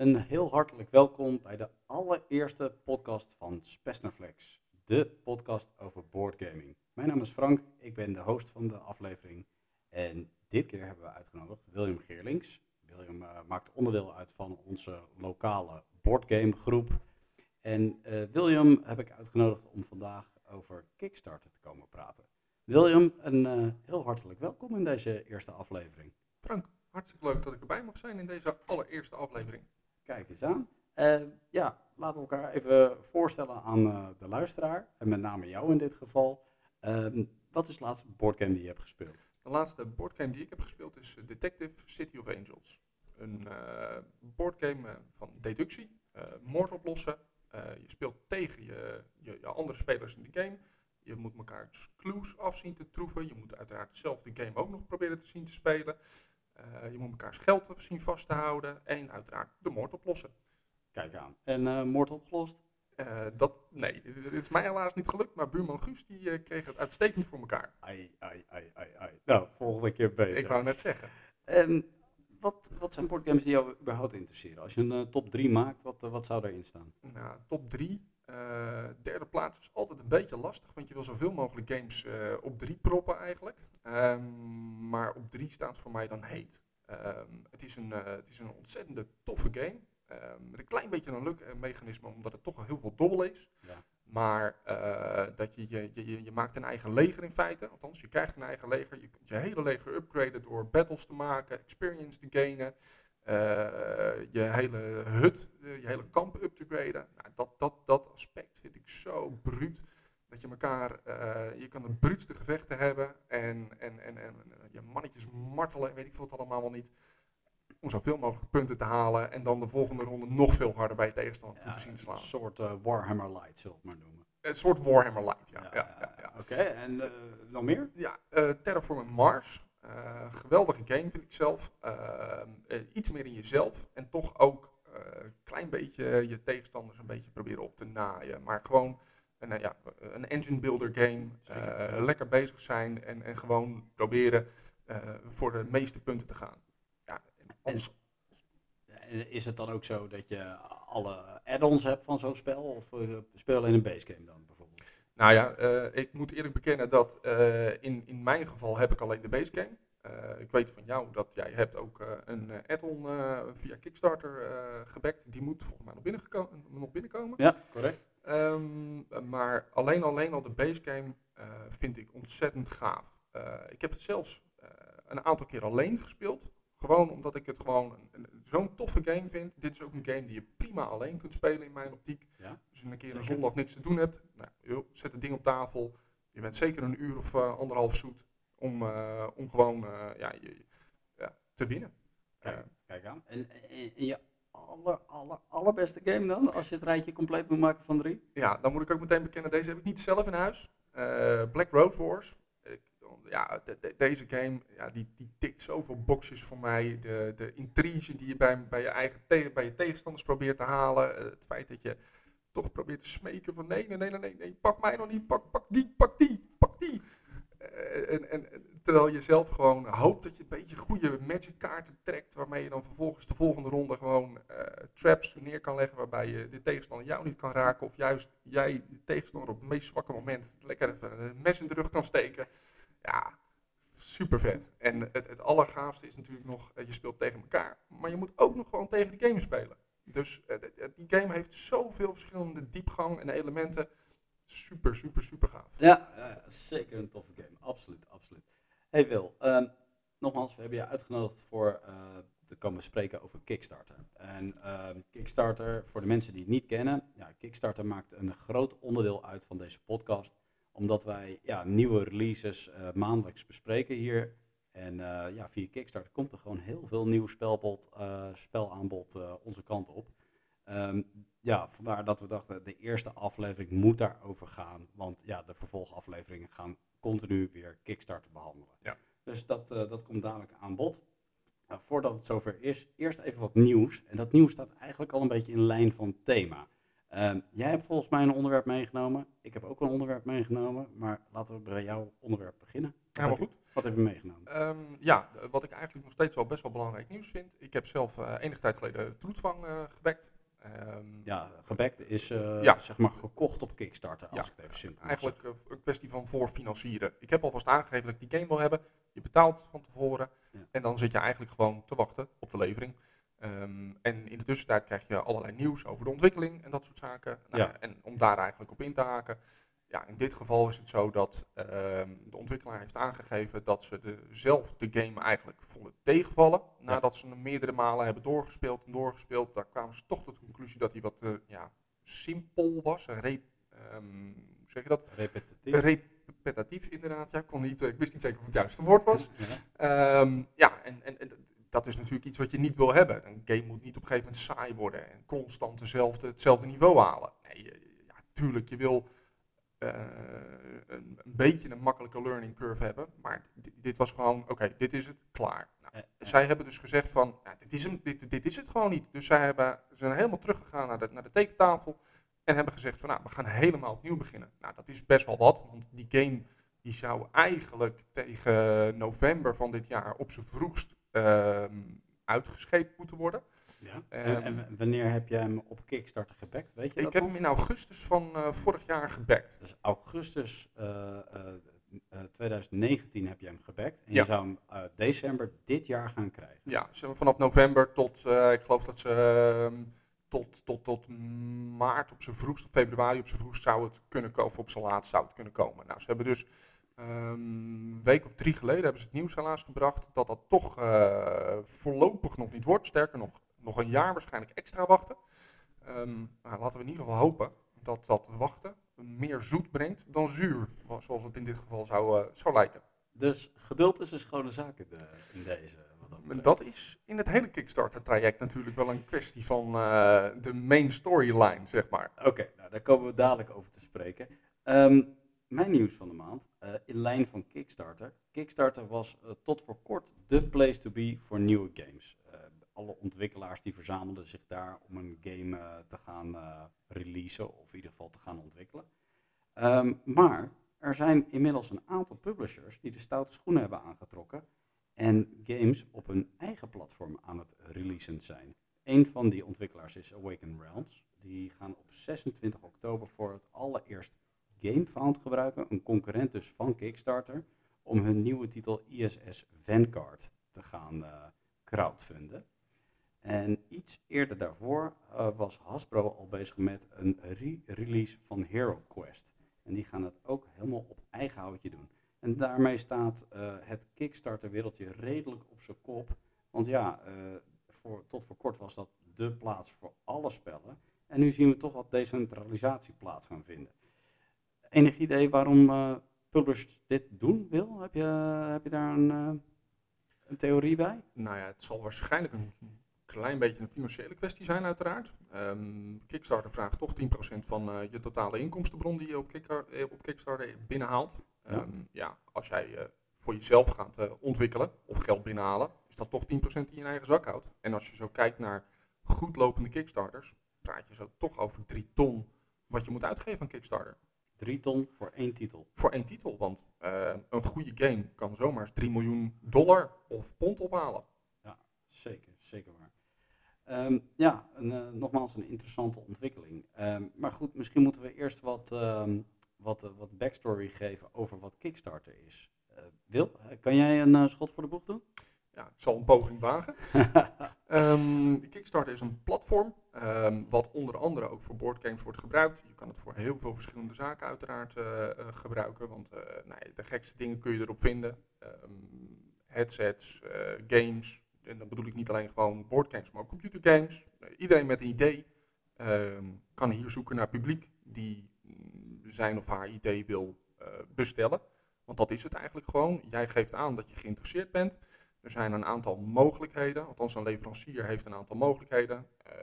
Een heel hartelijk welkom bij de allereerste podcast van Spesnaflex, de podcast over boardgaming. Mijn naam is Frank, ik ben de host van de aflevering en dit keer hebben we uitgenodigd William Geerlings. William uh, maakt onderdeel uit van onze lokale boardgame groep. En uh, William heb ik uitgenodigd om vandaag over Kickstarter te komen praten. William, een uh, heel hartelijk welkom in deze eerste aflevering. Frank, hartstikke leuk dat ik erbij mag zijn in deze allereerste aflevering. Kijk eens aan. Uh, ja, laten we elkaar even voorstellen aan uh, de luisteraar. En met name jou in dit geval. Uh, wat is de laatste boardgame die je hebt gespeeld? De laatste boardgame die ik heb gespeeld is Detective City of Angels. Een boardgame van deductie, moord oplossen. je speelt tegen je, je, je andere spelers in de game. Je moet elkaar clues afzien te troeven. Je moet uiteraard zelf de game ook nog proberen te zien te spelen. Uh, je moet elkaars geld zien vast te houden. En uiteraard de moord oplossen. Kijk aan. En uh, moord opgelost? Uh, dat, nee, het is mij helaas niet gelukt, maar buurman Guus die kreeg het uitstekend voor elkaar. Ai, ai, ai, ai, ai. Nou, volgende keer beter. Ik wou net zeggen. Um, wat, wat zijn boardgames die jou überhaupt interesseren? Als je een top 3 maakt, wat, wat zou daarin staan? Nou, top 3. Uh, derde plaats is altijd een beetje lastig, want je wil zoveel mogelijk games op drie proppen eigenlijk. Um, maar op drie staat voor mij dan Heet. Um, het, is een, uh, het is een ontzettende toffe game. met een klein beetje een lukmechanisme, omdat het toch al heel veel dobbel is. Ja. Maar dat je, je, je, je maakt een eigen leger in feite. Althans, je krijgt een eigen leger. Je kunt je hele leger upgraden door battles te maken, experience te gainen. Uh, je hele hut, je hele kamp up te graden. Nou, dat, dat, dat aspect vind ik zo bruut. Dat je elkaar, uh, je kan de bruutste gevechten hebben en, en, en, en je mannetjes martelen, weet ik veel het allemaal wel niet. Om zoveel mogelijk punten te halen en dan de volgende ronde nog veel harder bij je tegenstander ja, te zien te slaan. Een soort Warhammer Light, zullen we maar noemen. Een soort Warhammer Light, ja. ja, ja, ja. Oké, okay, en nog meer? Ja, Terraforming Mars. Geweldige game vind ik zelf. Iets meer in jezelf en toch ook een klein beetje je tegenstanders een beetje proberen op te naaien. Maar gewoon een, ja, een engine builder game. Zeker, lekker bezig zijn en, en gewoon proberen voor de meeste punten te gaan. Ja, en is het dan ook zo dat je alle add-ons hebt van zo'n spel? Of speel je in een base game dan bijvoorbeeld? Nou ja, uh, ik moet eerlijk bekennen dat uh, in, in mijn geval heb ik alleen de base game. Uh, ik weet van jou dat jij hebt ook een add-on via Kickstarter gebackt. Die moet volgens mij nog, binnengekomen, nog binnenkomen. Ja, correct. Um, maar alleen, alleen al de base game vind ik ontzettend gaaf. ik heb het zelfs een aantal keer alleen gespeeld. Gewoon omdat ik het gewoon zo'n toffe game vind. Dit is ook een game die je prima alleen kunt spelen in mijn optiek. Ja? Dus als je een keer een zondag niks te doen hebt, nou, joh, zet het ding op tafel. Je bent zeker een uur of anderhalf zoet om, om gewoon ja, je, ja, te winnen. Kijk, kijk aan. En, en, en, je aller, aller, allerbeste game dan, als je het rijtje compleet moet maken van drie? Ja, dan moet ik ook meteen bekennen, deze heb ik niet zelf in huis. Black Rose Wars ja, de, de, deze game ja, die, die tikt zoveel boxjes voor mij. De, de intrige die je bij, bij, je eigen bij je tegenstanders probeert te halen. Uh, het feit dat je toch probeert te smeken van nee, nee, nee, nee, nee, pak mij nog niet, pak, pak die, pak die, pak die. Uh, en, en, terwijl je zelf gewoon hoopt dat je een beetje goede magic kaarten trekt, waarmee je dan vervolgens de volgende ronde gewoon uh, traps neer kan leggen, waarbij je de tegenstander jou niet kan raken, of juist jij de tegenstander op het meest zwakke moment lekker even een mes in de rug kan steken. Ja, super vet. En het, het allergaafste is natuurlijk nog, je speelt tegen elkaar, maar je moet ook nog gewoon tegen de game spelen. Dus die game heeft zoveel verschillende diepgang en elementen. Super, super, super gaaf. Ja, zeker een toffe game. Absoluut, absoluut. Hey Wil, um, nogmaals, we hebben je uitgenodigd voor uh, te komen spreken over Kickstarter. En Kickstarter, voor de mensen die het niet kennen, ja, Kickstarter maakt een groot onderdeel uit van deze podcast omdat wij ja, nieuwe releases uh, maandelijks bespreken hier. En uh, ja, via Kickstarter komt er gewoon heel veel nieuw spelbod, spelaanbod onze kant op. Um, ja, vandaar dat we dachten, de eerste aflevering moet daarover gaan. Want ja, de vervolgafleveringen gaan continu weer Kickstarter behandelen. Ja. Dus dat, dat komt dadelijk aan bod. Nou, voordat het zover is, eerst even wat nieuws. En dat nieuws staat eigenlijk al een beetje in lijn van thema. Um, jij hebt volgens mij een onderwerp meegenomen. Ik heb ook een onderwerp meegenomen. Maar laten we bij jouw onderwerp beginnen. Ja, maar goed. Wat heb je meegenomen? Ehm, ja, eh, wat ik eigenlijk nog steeds wel best wel belangrijk nieuws vind. Ik heb zelf eh, enige tijd geleden Troetvang eh Ehm, Ja, gebackt is eh, Ja. zeg maar gekocht op Kickstarter, als Ja, ik het even simpel Eigenlijk eh, een kwestie van voorfinancieren. Ik heb alvast aangegeven dat ik die game wil hebben. Je betaalt van tevoren. Ja. En dan zit je eigenlijk gewoon te wachten op de levering. Ehm, en in de tussentijd krijg je allerlei nieuws over de ontwikkeling en dat soort zaken. Nou. En om daar eigenlijk op in te haken. Ja, in dit geval is het zo dat ehm, de ontwikkelaar heeft aangegeven dat ze de, zelf de game eigenlijk vonden tegenvallen. Nadat ze hem meerdere malen hebben doorgespeeld en doorgespeeld. Daar kwamen ze toch tot de conclusie dat hij wat eh, ja, simpel was. Re, ehm, hoe zeg je dat? Repetitief. Repetitief inderdaad, ja. Ik, kon niet, eh, ik wist niet zeker of het juiste woord was. Ja. Ehm, ja, en, en, en dat is natuurlijk iets wat je niet wil hebben. Een game moet niet op een gegeven moment saai worden en constant dezelfde, hetzelfde niveau halen. Nee, ja, tuurlijk, je wil een, een beetje een makkelijke learning curve hebben, maar dit, dit was gewoon, oké, dit is het, klaar. Nou, Eh, eh, zij hebben dus gezegd van, ja, dit, is hem, dit, dit is het gewoon niet. Dus zij hebben, ze zijn helemaal teruggegaan naar de, naar de tekentafel en hebben gezegd van, nou, we gaan helemaal opnieuw beginnen. Nou, dat is best wel wat, want die game die zou eigenlijk tegen november van dit jaar op zijn vroegst ehm, uitgescheept moeten worden. Ja. ehm, en, en wanneer heb jij hem op Kickstarter gebackt? Weet je Ik dat heb nog? hem in augustus van eh, vorig jaar gebackt. Dus augustus eh, eh, eh, 2019 heb je hem gebackt. En Ja. je zou hem eh, december dit jaar gaan krijgen. Ja, ze hebben vanaf november tot, eh, ik geloof dat ze ehm, tot, tot, tot maart op zijn vroegst, of februari op zijn vroegst zou het kunnen komen, of op zijn laatst zou het kunnen komen. Nou, ze hebben dus ehm, een week of drie geleden hebben ze het nieuws helaas gebracht dat dat toch eh, voorlopig nog niet wordt. Sterker nog, nog een jaar waarschijnlijk extra wachten. Ehm, nou, laten we in ieder geval hopen dat dat wachten meer zoet brengt dan zuur, zoals het in dit geval zou, eh, zou lijken. Dus geduld is een schone zaak in, de- in deze. Wat dat is in het hele Kickstarter-traject natuurlijk wel een kwestie van eh, de main storyline, zeg maar. Oké, nou, daar komen we dadelijk over te spreken. Ehm, mijn nieuws van de maand, eh, in lijn van Kickstarter. Kickstarter was tot voor kort de place to be voor nieuwe games. Alle ontwikkelaars die verzamelden zich daar om een game eh, te gaan eh, releasen, of in ieder geval te gaan ontwikkelen. Ehm, maar er zijn inmiddels een aantal publishers die de stoute schoenen hebben aangetrokken en games op hun eigen platform aan het releasen zijn. Een van die ontwikkelaars is Awaken Realms. Die gaan op 26 oktober voor het allereerst GameFound gebruiken, een concurrent dus van Kickstarter, om hun nieuwe titel ISS Vanguard te gaan eh, crowdfunden. En iets eerder daarvoor eh, was Hasbro al bezig met een re-release van Hero Quest. En die gaan het ook helemaal op eigen houtje doen. En daarmee staat eh, het Kickstarter-wereldje redelijk op zijn kop. Want ja, eh, voor, tot voor kort was dat de plaats voor alle spellen. En nu zien we toch wat decentralisatie plaats gaan vinden. Enig idee waarom publishers dit doen, Wil? Heb je, heb je daar een, een theorie bij? Nou ja, het zal waarschijnlijk een klein beetje een financiële kwestie zijn, uiteraard. Ehm, Kickstarter vraagt toch 10% van eh, je totale inkomstenbron die je op, eh, op Kickstarter binnenhaalt. Ja. Ehm, ja, als jij eh, voor jezelf gaat ontwikkelen of geld binnenhalen, is dat toch 10% die je in eigen zak houdt. En als je zo kijkt naar goed lopende Kickstarters, praat je zo toch over 3 ton wat je moet uitgeven aan Kickstarter. Drie ton voor één titel. Voor één titel, want een goede game kan zomaar eens 3 miljoen dollar of pond ophalen. Zeker, zeker waar. Ehm, ja, een, eh, nogmaals een interessante ontwikkeling. Ehm, maar goed, misschien moeten we eerst wat, ehm, wat, eh, wat backstory geven over wat Kickstarter is. Eh, Wil, kan jij een schot voor de boeg doen? Ja, ik zal een poging wagen. Kickstarter is een platform wat onder andere ook voor boardgames wordt gebruikt. Je kan het voor heel veel verschillende zaken uiteraard gebruiken, want de gekste dingen kun je erop vinden. Headsets, games, en dan bedoel ik niet alleen gewoon boardgames, maar ook computergames. Eh, iedereen met een idee ehm, kan hier zoeken naar publiek die mm, zijn of haar idee wil eh, bestellen. Want dat is het eigenlijk gewoon. Jij geeft aan dat je geïnteresseerd bent. Er zijn een aantal mogelijkheden, althans een leverancier heeft een aantal mogelijkheden. Eh,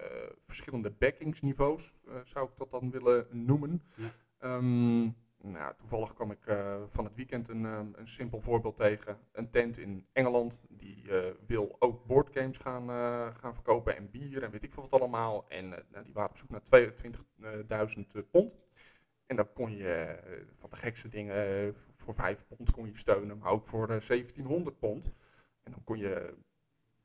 verschillende backingsniveaus zou ik dat dan willen noemen. Ja. Ehm, nou, toevallig kwam ik eh, van het weekend een, eh, een simpel voorbeeld tegen. Een tent in Engeland, die eh, wil ook boardgames gaan, gaan verkopen en bier en weet ik veel wat allemaal. En nou, die waren op zoek naar 22.000 pond. En dan kon je van de gekste dingen voor 5 pond kon je steunen, maar ook voor eh, 1700 pond. En dan kon je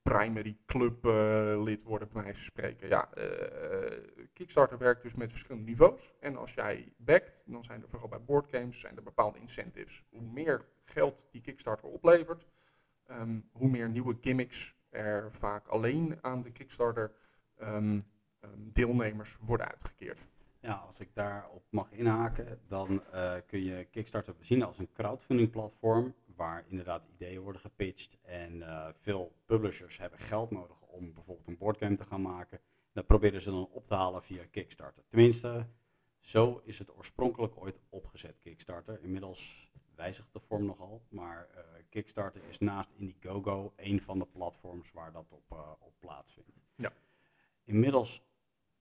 primary club eh, lid worden, bij wijze van spreken. Ja, eh, Kickstarter werkt dus met verschillende niveaus. En als jij backt, dan zijn er vooral bij boardgames zijn er bepaalde incentives. Hoe meer geld die Kickstarter oplevert, ehm, hoe meer nieuwe gimmicks er vaak alleen aan de Kickstarter ehm, ehm, deelnemers worden uitgekeerd. Ja, als ik daarop mag inhaken, dan eh, kun je Kickstarter zien als een crowdfunding platform waar inderdaad ideeën worden gepitcht en eh, veel publishers hebben geld nodig om bijvoorbeeld een boardgame te gaan maken. Dat proberen ze dan op te halen via Kickstarter. Tenminste, zo is het oorspronkelijk ooit opgezet, Kickstarter. Inmiddels wijzigt de vorm nogal, maar eh, Kickstarter is naast Indiegogo een van de platforms waar dat op, eh, op plaatsvindt. Ja. Inmiddels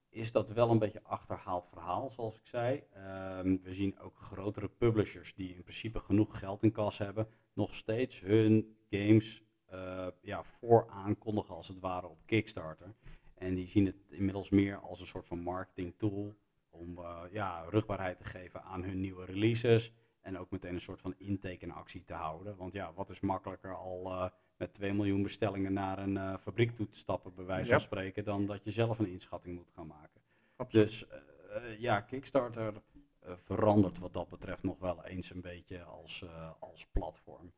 is dat wel een beetje achterhaald verhaal, zoals ik zei. Ehm, we zien ook grotere publishers die in principe genoeg geld in kas hebben, nog steeds hun games eh, ja, voor aankondigen als het ware op Kickstarter. En die zien het inmiddels meer als een soort van marketing tool om eh, ja, rugbaarheid te geven aan hun nieuwe releases. En ook meteen een soort van intekenactie te houden. Want ja, wat is makkelijker al eh, met 2 miljoen bestellingen naar een fabriek toe te stappen, bij wijze Ja. van spreken, dan dat je zelf een inschatting moet gaan maken. Absoluut. Dus ja, Kickstarter verandert wat dat betreft nog wel eens een beetje als, eh, als platform.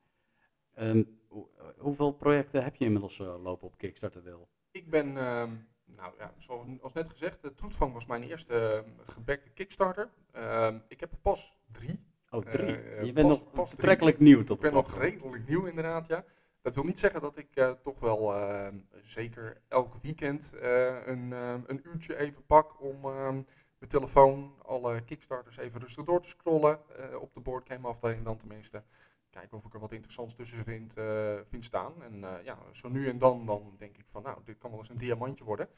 Ehm, hoe- eh, hoeveel projecten heb je inmiddels eh, lopen op Kickstarter, Wil? Ik ben, ehm, nou ja, zoals net gezegd, de Troetvang was mijn eerste ehm, gebekte Kickstarter. Ik heb er pas drie. Oh, drie. Eh, je bent pas- nog pas drie. betrekkelijk nieuw tot Ik ben nog redelijk nieuw inderdaad, ja. Dat wil niet zeggen dat ik eh, toch wel zeker elk weekend eh, een, een uurtje even pak om telefoon alle Kickstarters even rustig door te scrollen. eh, op de boardgame afdeling dan tenminste. Kijken of ik er wat interessants tussen vind, eh, vind staan. En eh, ja, zo nu en dan, dan denk ik van nou, dit kan wel eens een diamantje worden.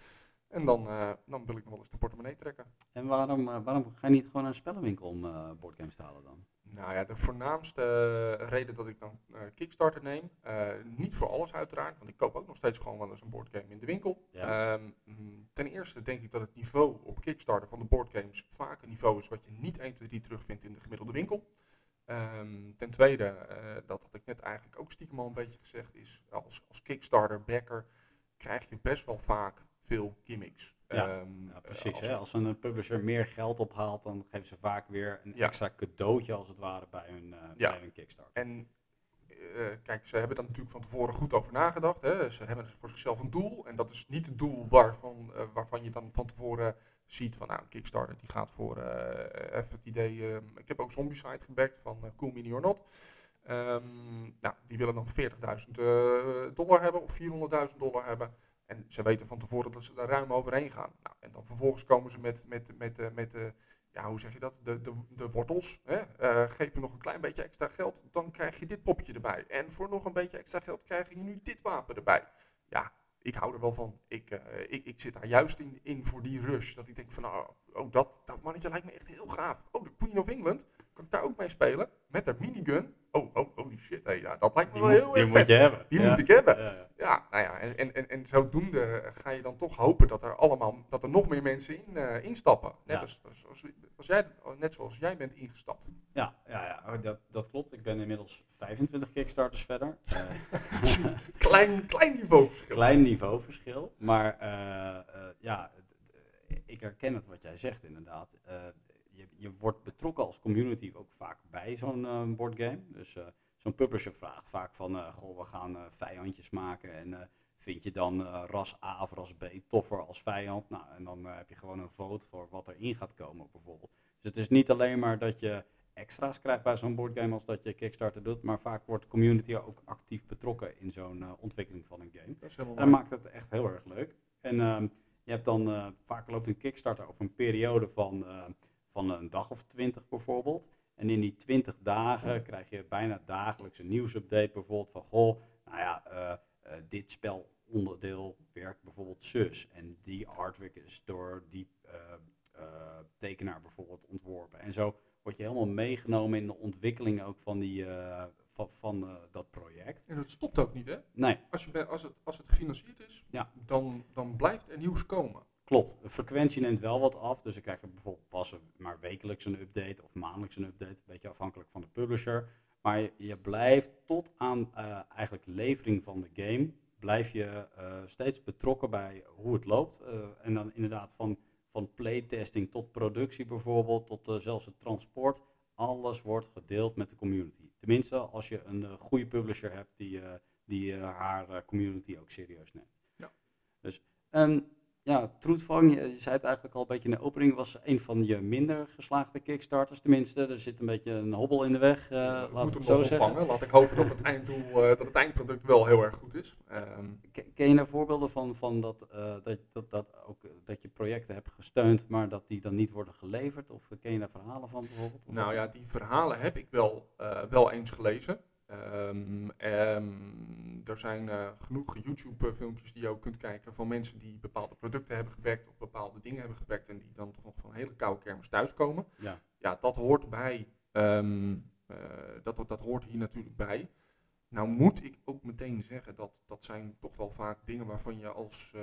En dan, dan wil ik nog wel eens de portemonnee trekken. En waarom, waarom ga je niet gewoon naar een spellenwinkel om boardgames te halen dan? Nou ja, de voornaamste eh, reden dat ik dan eh, Kickstarter neem, eh, niet voor alles uiteraard, want ik koop ook nog steeds gewoon wel eens een boardgame in de winkel. Ja. Ehm, mm, ten eerste denk ik dat het niveau op Kickstarter van de boardgames vaak een niveau is wat je niet 1, 2, 3 terugvindt in de gemiddelde winkel. Ehm, ten tweede, eh, dat had ik net eigenlijk ook stiekem al een beetje gezegd, is als, als Kickstarter-backer krijg je best wel vaak veel gimmicks. Ja, Ehm, Ja, eh, precies. als hè? Als een eh, publisher meer geld ophaalt, dan geven ze vaak weer een Ja. extra cadeautje als het ware bij hun, eh, Ja. bij hun Kickstarter. En kijk, ze hebben daar natuurlijk van tevoren goed over nagedacht. Hè. Ze hebben voor zichzelf een doel. En dat is niet het doel waarvan, waarvan je dan van tevoren ziet van nou, een Kickstarter die gaat voor even het idee. eh, ik heb ook Zombicide gebackt van Cool Mini or Not. Ehm, nou, die willen dan 40.000 eh, dollar hebben of 400.000 dollar hebben. En ze weten van tevoren dat ze daar ruim overheen gaan. Nou, en dan vervolgens komen ze met, met, met, met, met de ja, hoe zeg je dat? De, de, de wortels. Hè? Eh, geef me nog een klein beetje extra geld, dan krijg je dit popje erbij. En voor nog een beetje extra geld krijg je nu dit wapen erbij. Ja, ik hou er wel van. Ik, eh, ik, ik zit daar juist in, in voor die rush. Dat ik denk van, nou, oh, dat, dat mannetje lijkt me echt heel gaaf. Oh, de Queen of England, kan ik daar ook mee spelen? Met haar minigun. Oh, oh, holy shit, hey, ja, dat lijkt me Die, wel moet, heel die erg moet vet. je hebben. Die Ja. moet ik hebben. Ja, nou ja, en, en, en, en zodoende ga je dan toch hopen dat er allemaal, dat er nog meer mensen in, eh, instappen. Net, als, als, als jij, net zoals jij bent ingestapt. Ja, ja, ja oh, dat, dat klopt. Ik ben inmiddels 25 Kickstarters verder. Klein, klein niveauverschil. klein niveauverschil. Maar eh, eh, ja, ik herken het wat jij zegt inderdaad. Eh, je, je wordt betrokken als community ook vaak bij zo'n eh, boardgame. Dus eh, zo'n publisher vraagt vaak van, goh, we gaan vijandjes maken en vind je dan ras A of ras B toffer als vijand? Nou, en dan heb je gewoon een vote voor wat erin gaat komen bijvoorbeeld. Dus het is niet alleen maar dat je extra's krijgt bij zo'n boardgame als dat je Kickstarter doet, maar vaak wordt de community ook actief betrokken in zo'n ontwikkeling van een game. Dat En dat maakt het echt heel erg leuk. En ehm, je hebt dan, eh, vaak loopt een Kickstarter over een periode van, eh, van een dag of twintig bijvoorbeeld. En in die twintig dagen krijg je bijna dagelijks een nieuwsupdate bijvoorbeeld van, goh, nou ja, eh, dit spelonderdeel werkt bijvoorbeeld zus. En die artwork is door die tekenaar bijvoorbeeld ontworpen. En zo word je helemaal meegenomen in de ontwikkeling ook van, die, van, van eh, dat project. En dat stopt ook niet, hè? Nee, Als, je, als, het, als het gefinancierd is, Ja. dan, dan blijft er nieuws komen. klopt. De frequentie neemt wel wat af. Dus dan krijg je bijvoorbeeld pas maar wekelijks een update of maandelijks een update. Een beetje afhankelijk van de publisher. Maar je, je blijft tot aan uh, eigenlijk levering van de game, blijf je uh, steeds betrokken bij hoe het loopt. En dan inderdaad van, van playtesting tot productie bijvoorbeeld, tot zelfs het transport. Alles wordt gedeeld met de community. Tenminste, als je een goede publisher hebt die, die haar community ook serieus neemt. Ja. Dus, en ja, Troetvang, je, je, zei het eigenlijk al een beetje in de opening, was een van je minder geslaagde kickstarters. Tenminste, er zit een beetje een hobbel in de weg, uh, ja, laat het zo zeggen. Laat ik hopen dat het, einddoel, uh, dat het eindproduct wel heel erg goed is. Um, ken je er voorbeelden van, van dat, uh, dat, dat, dat, ook, dat je projecten hebt gesteund, maar dat die dan niet worden geleverd? Of ken je daar verhalen van bijvoorbeeld? Of nou ja, die verhalen heb ik wel, wel eens gelezen. Um, um, er zijn uh, genoeg YouTube-filmpjes die je ook kunt kijken van mensen die bepaalde producten hebben gewerkt of bepaalde dingen hebben gewerkt en die dan toch nog van een hele koude kermis thuiskomen. Ja, ja dat hoort bij. Um, uh, dat, dat hoort hier natuurlijk bij. Nou moet ik ook meteen zeggen dat dat zijn toch wel vaak dingen waarvan je als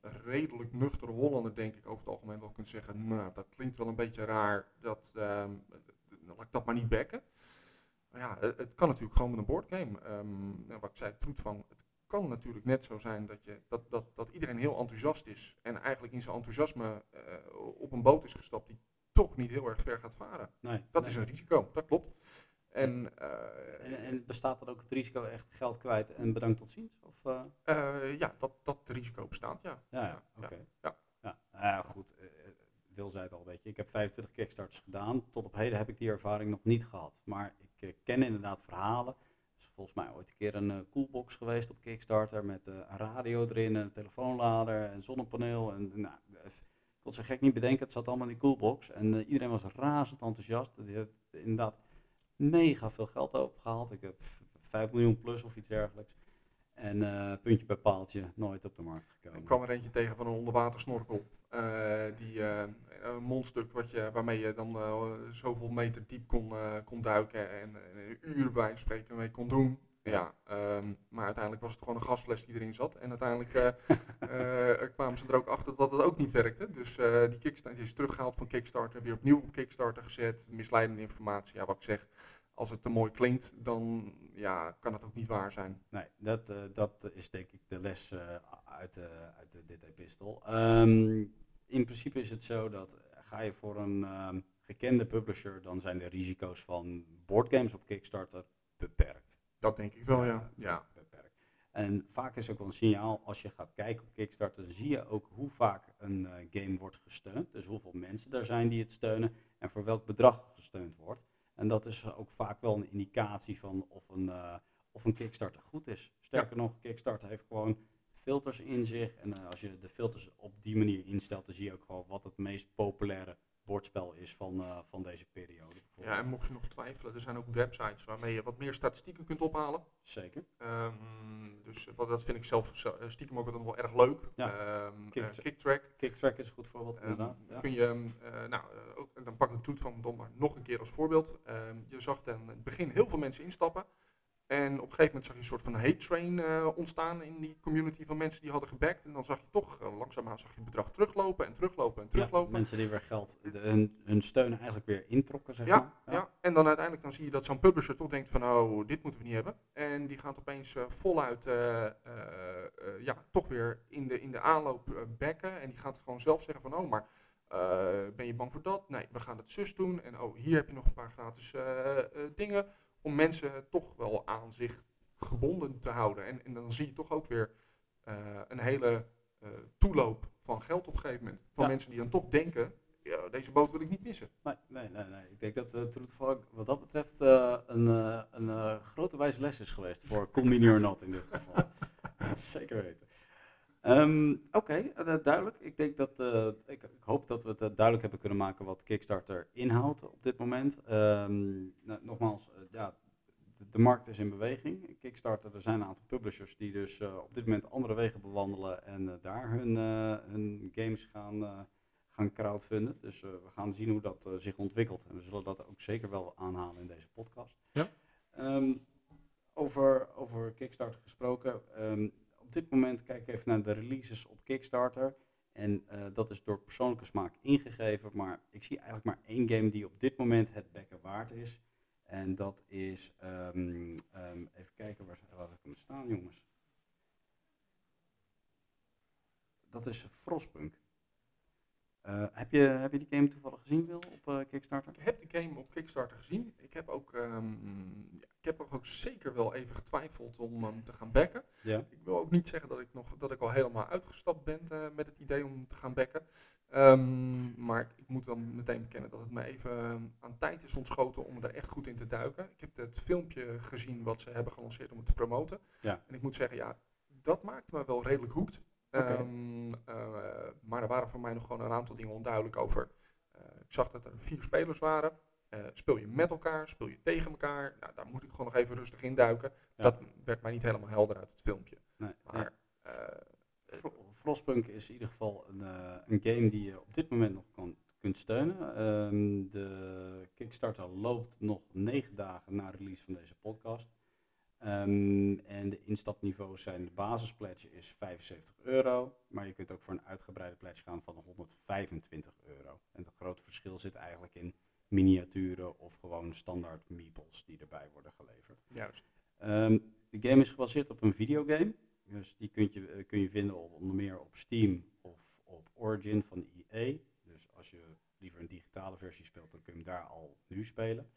redelijk nuchtere Hollander denk ik over het algemeen wel kunt zeggen, nou dat klinkt wel een beetje raar, dat, laat ik dat maar niet bekken ja, het, het, kan natuurlijk gewoon met een boardgame. Um, nou, wat ik zei, troet van, het kan natuurlijk net zo zijn dat, je, dat, dat, dat iedereen heel enthousiast is en eigenlijk in zijn enthousiasme uh, op een boot is gestapt die toch niet heel erg ver gaat varen. Nee, dat nee. is een risico, dat klopt. En, uh, en, en, bestaat er ook het risico echt geld kwijt en bedankt tot ziens? Of, uh? ja, dat, dat risico bestaat, ja. Ja, ja oké. Okay. Ja. Ja. ja. goed. Wil zei het al, weet je. Ik heb 25 kickstarts gedaan. Tot op heden heb ik die ervaring nog niet gehad. Maar ik uh, ken inderdaad verhalen. Er is volgens mij ooit een keer een uh, coolbox geweest op Kickstarter met uh, een radio erin, een telefoonlader en zonnepaneel. En, nou, ik kon zo gek niet bedenken, het zat allemaal in die coolbox. En iedereen was razend enthousiast. Die heeft inderdaad mega veel geld opgehaald. Ik heb 5 miljoen plus of iets dergelijks. En uh, puntje bij paaltje, nooit op de markt gekomen. Ik kwam er eentje tegen van een onderwatersnorkel. Uh, die uh, een mondstuk wat je, waarmee je dan zoveel meter diep kon, kon duiken en een uur bij spreken mee kon doen. Ja, um, maar uiteindelijk was het gewoon een gasfles die erin zat. En uiteindelijk kwamen ze er ook achter dat het ook niet werkte. Dus die Kickstarter is teruggehaald van Kickstarter, weer opnieuw op Kickstarter gezet. Misleidende informatie, ja wat ik zeg als het te mooi klinkt, dan ja, kan het ook niet waar zijn. Nee, dat, uh, dat is denk ik de les uh, uit, uh, uit dit epistel. Um, in principe is het zo dat ga je voor een um, gekende publisher, dan zijn de risico's van boardgames op Kickstarter beperkt. Dat denk ik wel, ja. ja. Beperkt. En vaak is ook wel een signaal, als je gaat kijken op Kickstarter, dan zie je ook hoe vaak een game wordt gesteund. Dus hoeveel mensen er zijn die het steunen en voor welk bedrag gesteund wordt. En dat is ook vaak wel een indicatie van of een, uh, of een Kickstarter goed is. Sterker ja. nog, Kickstarter heeft gewoon filters in zich. En uh, als je de filters op die manier instelt, dan zie je ook gewoon wat het meest populaire bordspel is van, uh, van deze periode. Ja, en mocht je nog twijfelen, er zijn ook websites waarmee je wat meer statistieken kunt ophalen. Zeker. Um, dus wat, dat vind ik zelf stiekem ook wel erg leuk. Ja. Um, Kick, uh, Kicktrack. Kicktrack is een goed voorbeeld, um, inderdaad. Ja. Kun je, uh, nou, ook, dan pak ik Toet van Dom maar nog een keer als voorbeeld. je zag dan in het begin heel veel mensen instappen. En op een gegeven moment zag je een soort van hate train uh, ontstaan in die community van mensen die hadden gebackt. En dan zag je toch uh, langzaamaan zag je het bedrag teruglopen en teruglopen en teruglopen. Ja, mensen die weer geld, de, hun, hun steun eigenlijk weer introkken, zeg ja, maar. Ja. ja, en dan uiteindelijk dan zie je dat zo'n publisher toch denkt van oh, dit moeten we niet hebben. En die gaat opeens uh, voluit ja, toch weer in de, in de aanloop backen. En die gaat gewoon zelf zeggen van oh, maar ben je bang voor dat? Nee, we gaan het zus doen. En oh, hier heb je nog een paar gratis dingen om mensen toch wel aan zich gebonden te houden. En, en dan zie je toch ook weer uh, een hele uh, toeloop van geld op een gegeven moment. Van ja. mensen die dan toch denken, ja, deze boot wil ik niet missen. Nee, nee, nee. nee. Ik denk dat uh, Troetvalk wat dat betreft uh, een, een grote wijze les is geweest voor Combini or Not in dit geval. Zeker weten. Um, Oké, okay, duidelijk. Ik denk dat ik, ik, hoop dat we het duidelijk hebben kunnen maken wat Kickstarter inhoudt op dit moment. Um, nou, nogmaals, ja, de, de, markt is in beweging. Kickstarter, er zijn een aantal publishers die dus op dit moment andere wegen bewandelen en daar hun, hun games gaan gaan crowdfunden. Dus we gaan zien hoe dat zich ontwikkelt. En we zullen dat ook zeker wel aanhalen in deze podcast. Ja. Um, over, over Kickstarter gesproken. Um, op dit moment kijk ik even naar de releases op Kickstarter. En eh, dat is door persoonlijke smaak ingegeven, maar ik zie eigenlijk maar één game die op dit moment het bekken waard is. En dat is, ehm, ehm, even kijken waar, waar ik staan jongens. Dat is Frostpunk. Eh, heb, je, heb je die game toevallig gezien, Wil, op eh, Kickstarter? Ik heb de game op Kickstarter gezien. Ik heb ook, ehm, ja, ik heb ook zeker wel even getwijfeld om hem te gaan backen. Ja. Ik wil ook niet zeggen dat ik, nog, dat ik al helemaal uitgestapt ben eh, met het idee om te gaan backen. Ehm, maar ik, ik moet dan meteen bekennen dat het me even ehm, aan tijd is ontschoten om er echt goed in te duiken. Ik heb het filmpje gezien wat ze hebben gelanceerd om het te promoten. Ja. En ik moet zeggen, ja, dat maakte me wel redelijk hoekt. Ehm, eh, maar er waren voor mij nog gewoon een aantal dingen onduidelijk over. Eh, ik zag dat er vier spelers waren. Eh, speel je met elkaar, speel je tegen elkaar? Nou, daar moet ik gewoon nog even rustig induiken. Ja. Dat werd mij niet helemaal helder uit het filmpje. Nee, Maar eh, Fro- Frostpunk is in ieder geval een, eh, een game die je op dit moment nog kan, kunt steunen. Ehm, de Kickstarter loopt nog negen dagen na release van deze podcast. Ehm, en de instapniveaus zijn, de basispledge is 75 euro, maar je kunt ook voor een uitgebreide pledge gaan van 125 euro. En het grote verschil zit eigenlijk in miniaturen of gewoon standaard meeples die erbij worden geleverd. juist. Ehm, de game is gebaseerd op een videogame. Dus die kun je, eh, kun je vinden op, onder meer op Steam of op Origin van EA. Dus als je liever een digitale versie speelt, dan kun je hem daar al nu spelen.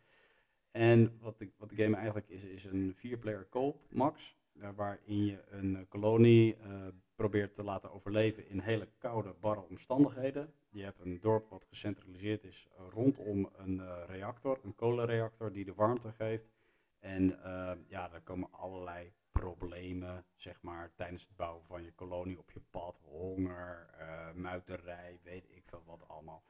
En wat de, wat de game eigenlijk is, is een vier-player co-op max. eh, waarin je een eh, kolonie eh, probeert te laten overleven in hele koude, barre omstandigheden. Je hebt een dorp wat gecentraliseerd is rondom een reactor, een kolenreactor die de warmte geeft. En ja, er komen allerlei problemen, zeg maar, tijdens het bouwen van je kolonie op je pad. Honger, muiterij, weet ik veel wat allemaal.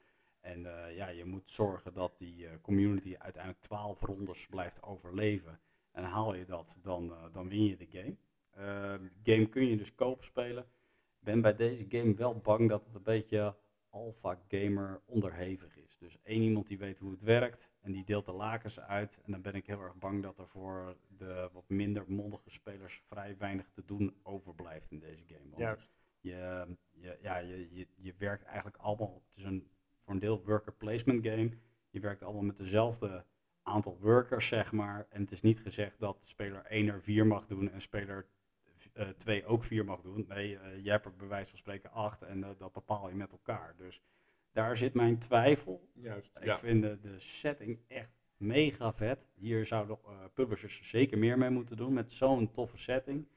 En eh, ja, je moet zorgen dat die eh, community uiteindelijk 12 rondes blijft overleven. En haal je dat, dan, eh, dan win je de game. Eh, de game kun je dus koop spelen. Ik ben bij deze game wel bang dat het een beetje alpha gamer onderhevig is. Dus één iemand die weet hoe het werkt en die deelt de lakens uit. En dan ben ik heel erg bang dat er voor de wat minder mondige spelers vrij weinig te doen overblijft in deze game. Want juist. je, je, ja, je, je, je werkt eigenlijk allemaal, het is een, voor een deel worker placement game. Je werkt allemaal met dezelfde aantal workers, zeg maar. En het is niet gezegd dat speler 1 er 4 mag doen en speler 2 ook 4 mag doen. Nee, eh, jij hebt er bij wijze van spreken 8 en eh, dat bepaal je met elkaar. Dus daar zit mijn twijfel. Juist. Ik vind de, de setting echt mega vet. Hier zouden eh, publishers zeker meer mee moeten doen met zo'n toffe setting.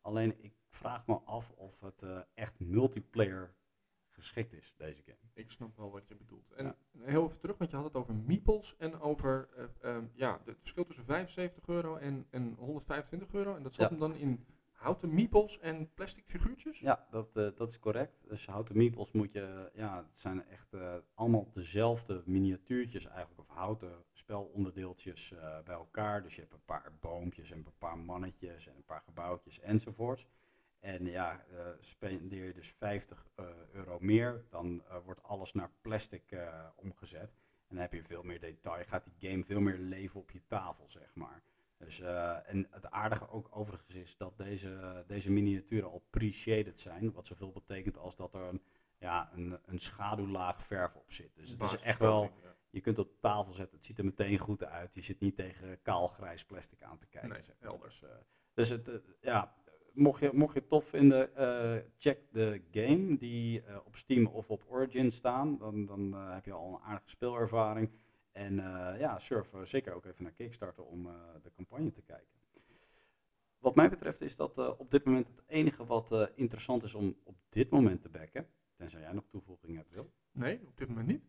Alleen ik vraag me af of het eh, echt multiplayer geschikt is, deze game. Ik snap wel wat je bedoelt. En Ja. heel even terug, want je had het over meeples en over eh, ehm, ja, het verschil tussen 75 euro en, en 125 euro. En dat zat Ja. hem dan in houten meeples en plastic figuurtjes. Ja, dat, eh, dat is correct. Dus houten meeples moet je, ja, het zijn echt eh, allemaal dezelfde miniatuurtjes eigenlijk, of houten spelonderdeeltjes bij elkaar. Dus je hebt een paar boompjes en een paar mannetjes en een paar gebouwtjes enzovoorts. En ja, eh, spendeer je dus 50 eh, euro meer, dan eh, wordt alles naar plastic omgezet. En dan heb je veel meer detail, gaat die game veel meer leven op je tafel, zeg maar. Dus, en het aardige ook overigens is dat deze, deze miniaturen al pre-shaded zijn. Wat zoveel betekent als dat er een, ja, een, een schaduwlaag verf op zit. Dus het is echt wel, je kunt het op tafel zetten, het ziet er meteen goed uit. Je zit niet tegen kaal grijs plastic aan te kijken. Nee, zeg maar. Dus, dus het, ja, mocht je, mocht je het tof vinden, eh, check de game die eh, op Steam of op Origin staan. Dan, dan eh, heb je al een aardige speelervaring. En ja, surf zeker ook even naar Kickstarter om de campagne te kijken. Wat mij betreft is dat op dit moment het enige wat interessant is om op dit moment te backen. Tenzij jij nog toevoegingen hebt, Wil. Nee, op dit moment niet.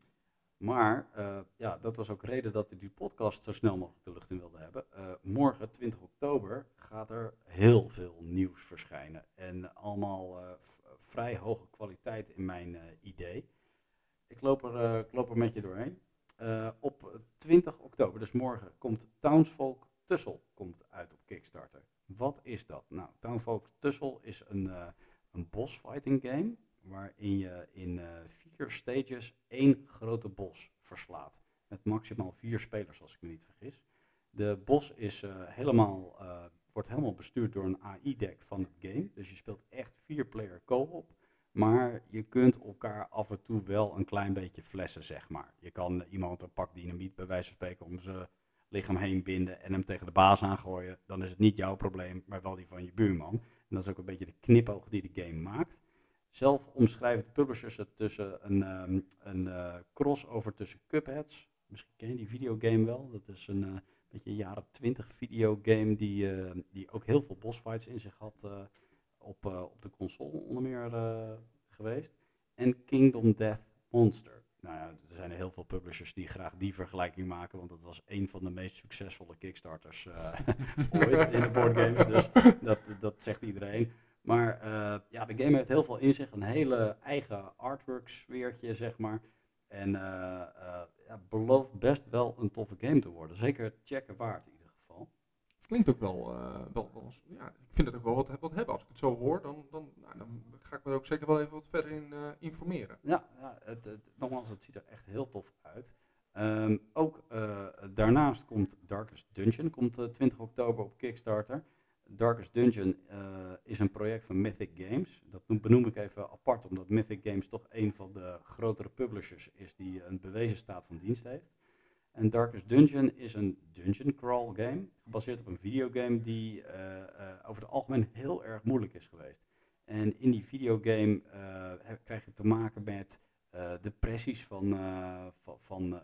Maar eh, ja, dat was ook reden dat ik die podcast zo snel mogelijk de lucht in wilde hebben. Eh, morgen, 20 oktober, gaat er heel veel nieuws verschijnen. En allemaal eh, vrij hoge kwaliteit in mijn idee. Ik loop er, met je doorheen. Op 20 oktober, dus morgen, komt Townsfolk Tussel komt uit op Kickstarter. Wat is dat? Nou, Townsfolk Tussel is een, een boss fighting game waarin je in eh, vier stages één grote bos verslaat. Met maximaal vier spelers, als ik me niet vergis. De bos is, eh, helemaal, eh, wordt helemaal bestuurd door een AI-deck van het game. Dus je speelt echt vier-player co-op. Maar je kunt elkaar af en toe wel een klein beetje flessen, zeg maar. Je kan iemand een pak dynamiet bij wijze van spreken om zijn lichaam heen binden en hem tegen de baas aangooien. Dan is het niet jouw probleem, maar wel die van je buurman. En dat is ook een beetje de knipoog die de game maakt. Zelf omschrijven de publishers het tussen een, um, een uh, crossover tussen Cupheads. Misschien ken je die videogame wel. Dat is een uh, beetje jaren 20 videogame die, uh, die ook heel veel bossfights in zich had op, op de console onder meer geweest. En Kingdom Death Monster. Nou ja, er zijn heel veel publishers die graag die vergelijking maken, want dat was een van de meest succesvolle Kickstarters ooit in de boardgames. Dus dat, dat zegt iedereen. Maar uh, ja, de game heeft heel veel in zich, een hele eigen artwork sfeertje, zeg maar. En uh, uh, ja, belooft best wel een toffe game te worden. Zeker checken waard in ieder geval. Klinkt ook wel, wel, wel ja, ik vind het ook wel wat, wat hebben. Als ik het zo hoor, dan, dan, nou, dan ga ik me er ook zeker wel even wat verder in informeren. Ja, ja het, het, nogmaals, het ziet er echt heel tof uit. Um, ook daarnaast komt Darkest Dungeon, komt 20 oktober op Kickstarter. Darkest Dungeon uh, is een project van Mythic Games. Dat benoem ik even apart, omdat Mythic Games toch een van de grotere publishers is die een bewezen staat van dienst heeft. En Darkest Dungeon is een dungeon crawl game, gebaseerd op een videogame die uh, uh, over het algemeen heel erg moeilijk is geweest. En in die videogame krijg je te maken met depressies van, van, van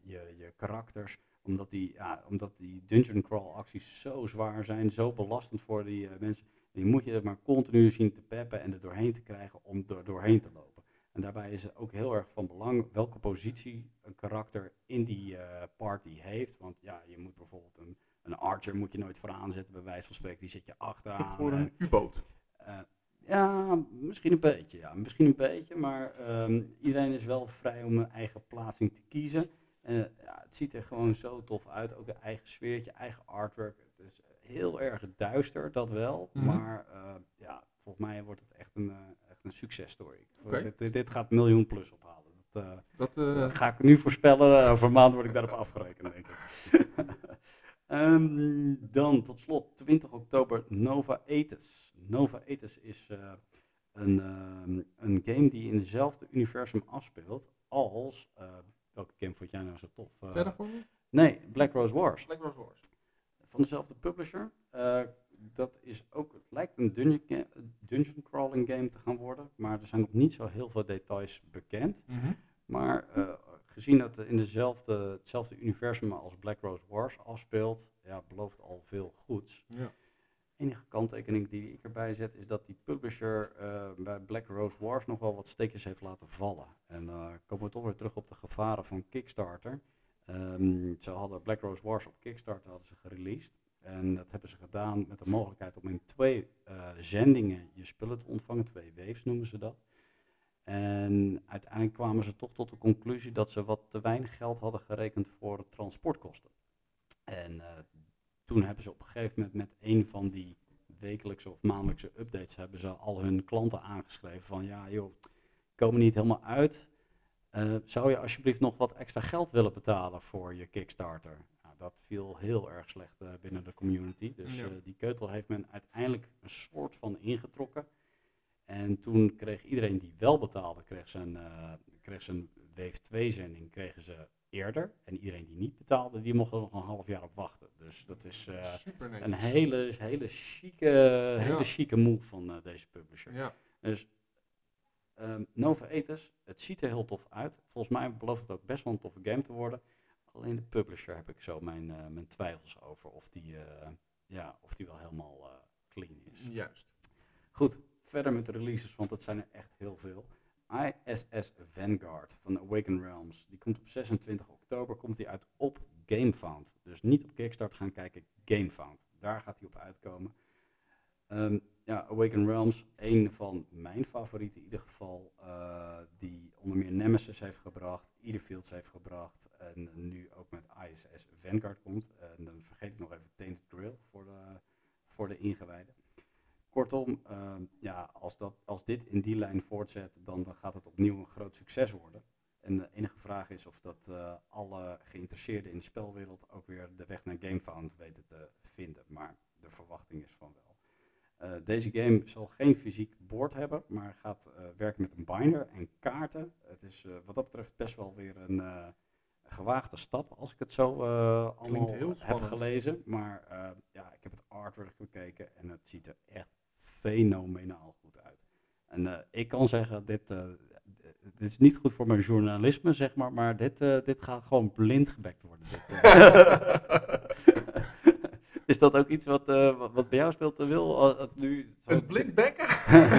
je, je karakters, omdat die, ja, omdat die dungeon crawl acties zo zwaar zijn, zo belastend voor die uh, mensen. Die moet je er maar continu zien te peppen en er doorheen te krijgen om er doorheen te lopen. En daarbij is het ook heel erg van belang welke positie een karakter in die uh, party heeft. Want ja, je moet bijvoorbeeld een, een archer moet je nooit vooraan zetten, bij wijze van spreken, die zit je achteraan. Ik hoor een U-boot. Uh, ja, misschien een beetje. Ja. Misschien een beetje, maar um, iedereen is wel vrij om een eigen plaatsing te kiezen. Uh, ja, het ziet er gewoon zo tof uit. Ook een eigen sfeertje, eigen artwork. Het is heel erg duister, dat wel. Mm -hmm. Maar uh, ja, volgens mij wordt het echt een, uh, echt een successtory. Okay. Dit, dit, gaat miljoen plus ophalen. Dat, dat, dat, ga ik nu voorspellen. Over een maand word ik daarop afgerekend, denk ik. um, dan tot slot 20 oktober Nova Etis. Nova Etis is een, um, een game die in hetzelfde universum afspeelt als Welke game vond jij nou zo tof? Uh, Terraforming? Nee, Black Rose Wars. Black Rose Wars. Van dezelfde publisher. Uh, dat is ook, het lijkt een dungeon, dungeon, crawling game te gaan worden, maar er zijn nog niet zo heel veel details bekend. Mm -hmm. Maar uh, gezien dat het in dezelfde, hetzelfde universum als Black Rose Wars afspeelt, ja, belooft al veel goeds. Ja. Enige kanttekening die ik erbij zet is dat die publisher uh, bij Black Rose Wars nog wel wat steekjes heeft laten vallen. En uh, komen we toch weer terug op de gevaren van Kickstarter. Um, ze hadden Black Rose Wars op Kickstarter hadden ze gereleased. En dat hebben ze gedaan met de mogelijkheid om in twee uh, zendingen je spullen te ontvangen. Twee waves noemen ze dat. En uiteindelijk kwamen ze toch tot de conclusie dat ze wat te weinig geld hadden gerekend voor transportkosten. En toen hebben ze op een gegeven moment met een van die wekelijkse of maandelijkse updates hebben ze al hun klanten aangeschreven van ja joh, komen niet helemaal uit. Uh, zou je alsjeblieft nog wat extra geld willen betalen voor je Kickstarter? Nou, dat viel heel erg slecht uh, binnen de community. Dus Ja. uh, die keutel heeft men uiteindelijk een soort van ingetrokken. En toen kreeg iedereen die wel betaalde, kreeg zijn, eh, kreeg zijn Wave 2 zending kregen ze eerder. En iedereen die niet betaalde, die mocht er nog een half jaar op wachten. Dus dat is eh, een hele, hele, chique, hele chique move van eh, deze publisher. Ja, Dus ehm, Nova Ethos, het ziet er heel tof uit. Volgens mij belooft het ook best wel een toffe game te worden. Alleen de publisher heb ik zo mijn, eh, mijn twijfels over of die, ja, of die wel helemaal clean is. juist. Goed, verder met de releases, want dat zijn er echt heel veel. ISS Vanguard van Awaken Realms. Die komt op 26 oktober komt die uit op GameFound. Dus niet op Kickstarter gaan kijken, GameFound. Daar gaat hij op uitkomen. Ehm, ja, Awaken Realms, een van mijn favorieten in ieder geval, eh, die onder meer Nemesis heeft gebracht, Fields heeft gebracht en nu ook met ISS Vanguard komt. En dan vergeet ik nog even Tainted Grill voor de, voor de ingewijden. Kortom, ehm, ja, als, dat, als dit in die lijn voortzet, dan, dan gaat het opnieuw een groot succes worden. En de enige vraag is of dat eh, alle geïnteresseerden in de spelwereld ook weer de weg naar GameFound weten te vinden. Maar de verwachting is van wel. Eh, deze game zal geen fysiek bord hebben, maar gaat eh, werken met een binder en kaarten. Het is wat dat betreft best wel weer een gewaagde stap, als ik het zo allemaal heel heb gelezen. Maar ja, ik heb het artwork bekeken en het ziet er echt fenomenaal goed uit. En eh, ik kan zeggen, dit, eh, dit is niet goed voor mijn journalisme, zeg maar, maar dit, eh, dit gaat gewoon blind gebekt worden. Dit, is dat ook iets wat, wat, bij jou speelt, Wil? Eh, nu, zo- Een blind bekken?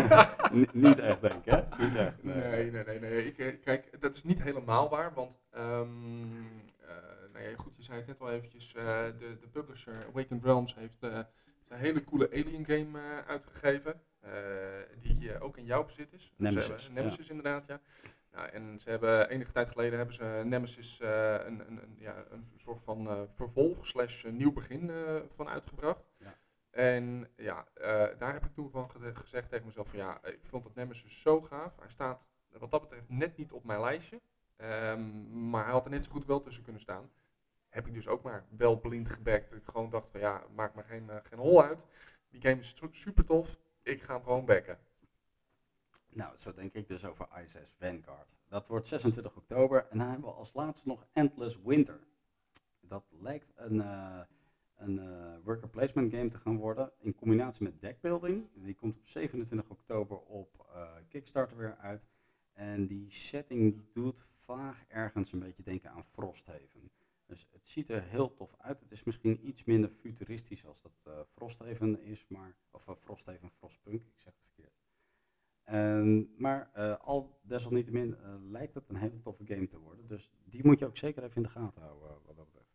Ni- niet echt, denk ik, hè? Niet echt. Nee, nee, nee. nee. Ik, kijk, dat is niet helemaal waar, want ehm, eh, nou goed, je zei het net al eventjes, de, de publisher Awakened Realms heeft een hele coole Alien game eh, uitgegeven, eh, die eh, ook in jouw bezit is. Nemesis, hebben- Nemesis inderdaad, ja. Nou, en ze hebben enige tijd geleden hebben ze Nemesis een, een, een, ja, een soort van vervolg slash nieuw begin van uitgebracht. Ja. En ja, daar heb ik toen van ge- gezegd tegen mezelf van ja, ik vond dat Nemesis zo gaaf. Hij staat wat dat betreft net niet op mijn lijstje. Ehm, maar hij had er net zo goed wel tussen kunnen staan. Heb ik dus ook maar wel blind gebackt. Dat ik gewoon dacht van ja, maakt me geen, eh, geen hol uit. Die game is super tof. Ik ga hem gewoon backen. Nou, zo denk ik dus over ISS Vanguard. Dat wordt 26 oktober en dan hebben we als laatste nog Endless Winter. Dat lijkt een, eh, een eh, worker placement game te gaan worden in combinatie met deckbuilding. Die komt op 27 oktober op Kickstarter weer uit. En die setting doet vaag ergens een beetje denken aan Frosthaven. Dus het ziet er heel tof uit. Het is misschien iets minder futuristisch als dat eh, Frosthaven is, maar, of uh, Frosthaven, Frostpunk, ik zeg het verkeerd. En, maar eh, al desalniettemin eh, lijkt het een hele toffe game te worden. Dus die moet je ook zeker even in de gaten houden, eh, wat dat betreft.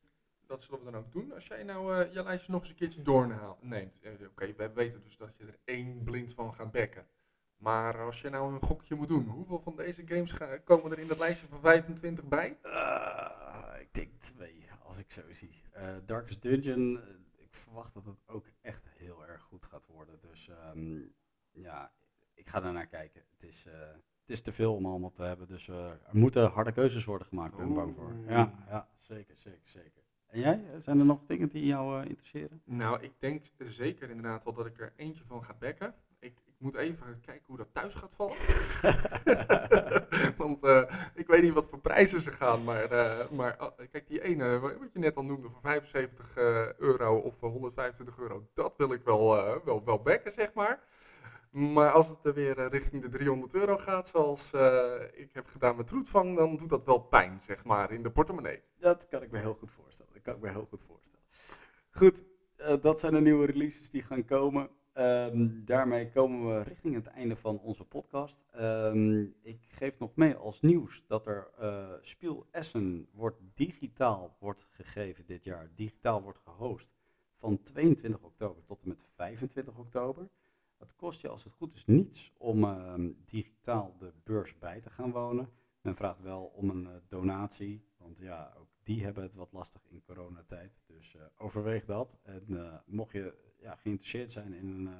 Dat zullen we dan ook doen. Als jij nou eh, je lijstje nog eens een keertje doorneemt. Eh, Oké, we weten dus dat je er één blind van gaat bekken. Maar als je nou een gokje moet doen, hoeveel van deze games ga- komen er in dat lijstje van 25 bij? Eh, ik denk twee, als ik zo zie. Eh, Darkest Dungeon, eh, ik verwacht dat het ook echt heel erg goed gaat worden. Dus ehm, ja, ik ga er naar kijken. Het is, eh, het is te veel om allemaal te hebben, dus er moeten harde keuzes worden gemaakt, ben ik bang voor. Ja, ja, zeker, zeker, zeker. En jij, zijn er nog dingen die jou interesseren? Nou, ik denk zeker inderdaad wel dat ik er eentje van ga bekken. Moet even kijken hoe dat thuis gaat vallen. Want eh, ik weet niet wat voor prijzen ze gaan. Maar, eh, maar ah, kijk, die ene wa- wat je net al noemde voor 75 eh, euro of eh, 125 euro, dat wil ik wel, wel, wel bekken, zeg maar. Maar als het er weer richting de 300 euro gaat, zoals ik heb gedaan met Roetvang, dan doet dat wel pijn, zeg maar, in de portemonnee. Dat kan ik me heel goed voorstellen. Dat kan ik me heel goed voorstellen. Goed, dat zijn de nieuwe releases die gaan komen. Ehm, daarmee komen we richting het einde van onze podcast. Ehm, ik geef nog mee als nieuws dat er eh Spiel Essen wordt digitaal wordt gegeven dit jaar. Digitaal wordt gehost van 22 oktober tot en met 25 oktober. Het kost je als het goed is niets om ehm, digitaal de beurs bij te gaan wonen. Men vraagt wel om een eh, donatie, want ja, ook die hebben het wat lastig in coronatijd. Dus eh, overweeg dat. En mocht je ja, geïnteresseerd zijn in een, eh,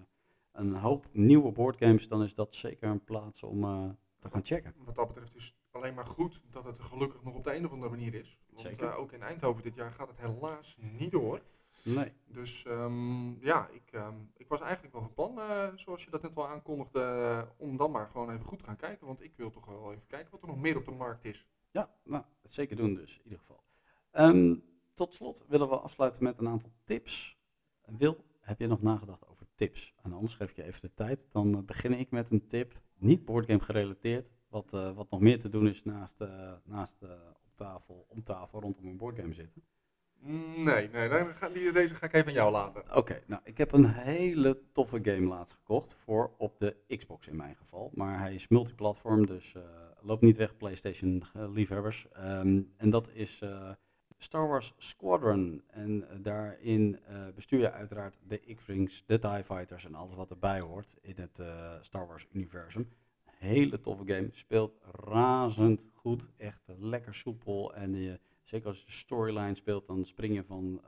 een hoop nieuwe boardgames, dan is dat zeker een plaats om eh, te gaan checken. Wat dat betreft is het alleen maar goed dat het gelukkig nog op de een of andere manier is. Want Zeker. eh, ook in Eindhoven dit jaar gaat het helaas niet door. Nee. Dus ehm, ja, ik, ehm, ik was eigenlijk wel van plan, zoals je dat net al aankondigde, om dan maar gewoon even goed te gaan kijken. Want ik wil toch wel even kijken wat er nog meer op de markt is. Ja, nou, dat zeker doen dus, in ieder geval. Ehm, tot slot willen we afsluiten met een aantal tips. Wil, heb je nog nagedacht over tips? En anders geef ik je even de tijd. Dan eh, begin ik met een tip, niet boardgame gerelateerd. Wat, eh, wat nog meer te doen is naast, eh, naast op tafel, om tafel rondom een boardgame zitten. Mm, Nee, nee, die, deze ga ik even aan jou laten. Oké, nou, ik heb een hele toffe game laatst gekocht voor op de Xbox in mijn geval. Maar hij is multiplatform, dus eh loop niet weg, PlayStation liefhebbers. Ehm, en dat is Star Wars Squadron. En eh, daarin eh, bestuur je uiteraard de X-Wings, de TIE Fighters en alles wat erbij hoort in het eh, Star Wars universum. Hele toffe game, speelt razend goed, echt lekker soepel en je Zeker als je de storyline speelt, dan spring je van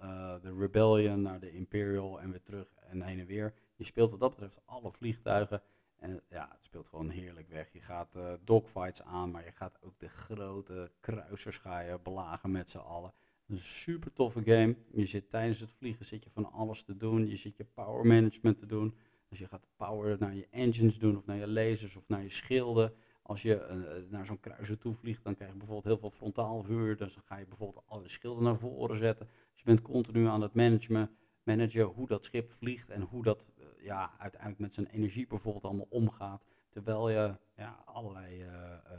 de Rebellion naar de Imperial en weer terug en heen en weer. Je speelt wat dat betreft alle vliegtuigen. En ja, het speelt gewoon heerlijk weg. Je gaat eh, dogfights aan, maar je gaat ook de grote kruisers ga belagen met z'n allen. Een super toffe game. Je zit tijdens het vliegen zit je van alles te doen. Je zit je power management te doen. Als je gaat power naar je engines doen of naar je lasers of naar je schilden. Als je eh, naar zo'n kruiser toe vliegt, dan krijg je bijvoorbeeld heel veel frontaal vuur. Dus dan ga je bijvoorbeeld alle schilden naar voren zetten. Dus je bent continu aan het managen, managen hoe dat schip vliegt en hoe dat ja, uiteindelijk met zijn energie bijvoorbeeld allemaal omgaat. Terwijl je ja, allerlei uh,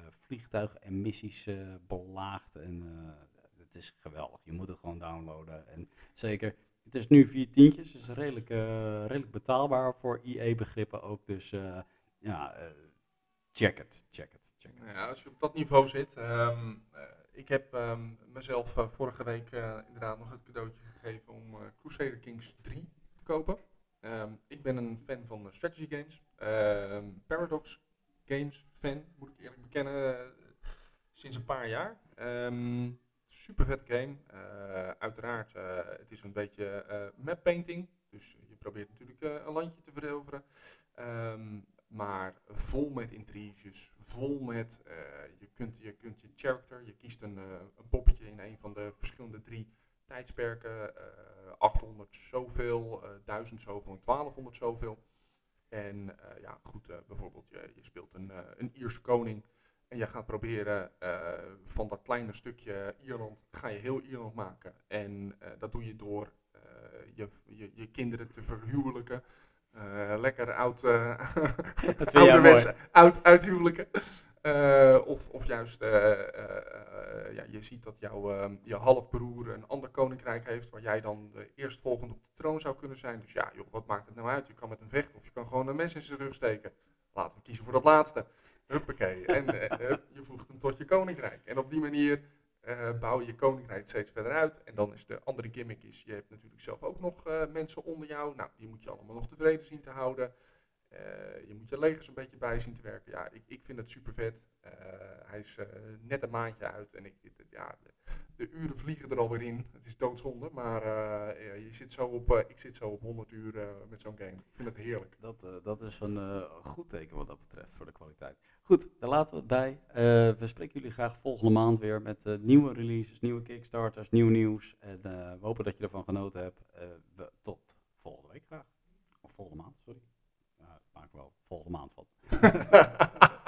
vliegtuigen en missies belaagt. En het is geweldig. Je moet het gewoon downloaden. En zeker, het is nu vier tientjes. Is redelijk, redelijk betaalbaar voor IE-begrippen ook. Dus ja check het, check het, check het. Ja, als je op dat niveau zit. Uh, ik heb um, mezelf vorige week inderdaad nog het cadeautje gegeven om Crusader Kings 3 te kopen. Um, ik ben een fan van strategy games. Paradox Games fan, moet ik eerlijk bekennen, sinds een paar jaar. super vet game. uiteraard, het is een beetje map painting. Dus je probeert natuurlijk een landje te veroveren. Maar vol met intriges, vol met, uh, je, kunt, je kunt je character, je kiest een, uh, een, poppetje in een van de verschillende drie tijdsperken, uh, 800 zoveel, 1000 zoveel en 1200 zoveel. En ja, goed, bijvoorbeeld je, je speelt een, een Ierse koning en je gaat proberen van dat kleine stukje Ierland, ga je heel Ierland maken. En dat doe je door je, je, je kinderen te verhuwelijken. Uh, lekker oud, uh, ouderwets oud, uithuwelijken. Uh, of, of juist, ja, je ziet dat jouw je halfbroer een ander koninkrijk heeft, waar jij dan de eerstvolgende op de troon zou kunnen zijn. Dus ja, joh, wat maakt het nou uit? Je kan met hem vechten of je kan gewoon een mes in zijn rug steken. Laten we kiezen voor dat laatste. Huppakee. En je voegt hem tot je koninkrijk. En op die manier bouw je koninkrijk steeds verder uit. En dan is de andere gimmick is, je hebt natuurlijk zelf ook nog mensen onder jou. Nou, die moet je allemaal nog tevreden zien te houden. Uh, je moet je legers een beetje bij zien te werken. Ja, ik, ik vind het super vet. hij is net een maandje uit en ik, ja, de uren vliegen er alweer in. Het is doodzonde, maar je zit zo op, ik zit zo op 100 uur met zo'n game. Ik vind het heerlijk. Dat, dat is een goed teken wat dat betreft voor de kwaliteit. Goed, daar laten we het bij. we spreken jullie graag volgende maand weer met nieuwe releases, nieuwe kickstarters, nieuw nieuws. En we hopen dat je ervan genoten hebt. Tot volgende week graag. Of volgende maand, sorry volgende maand van.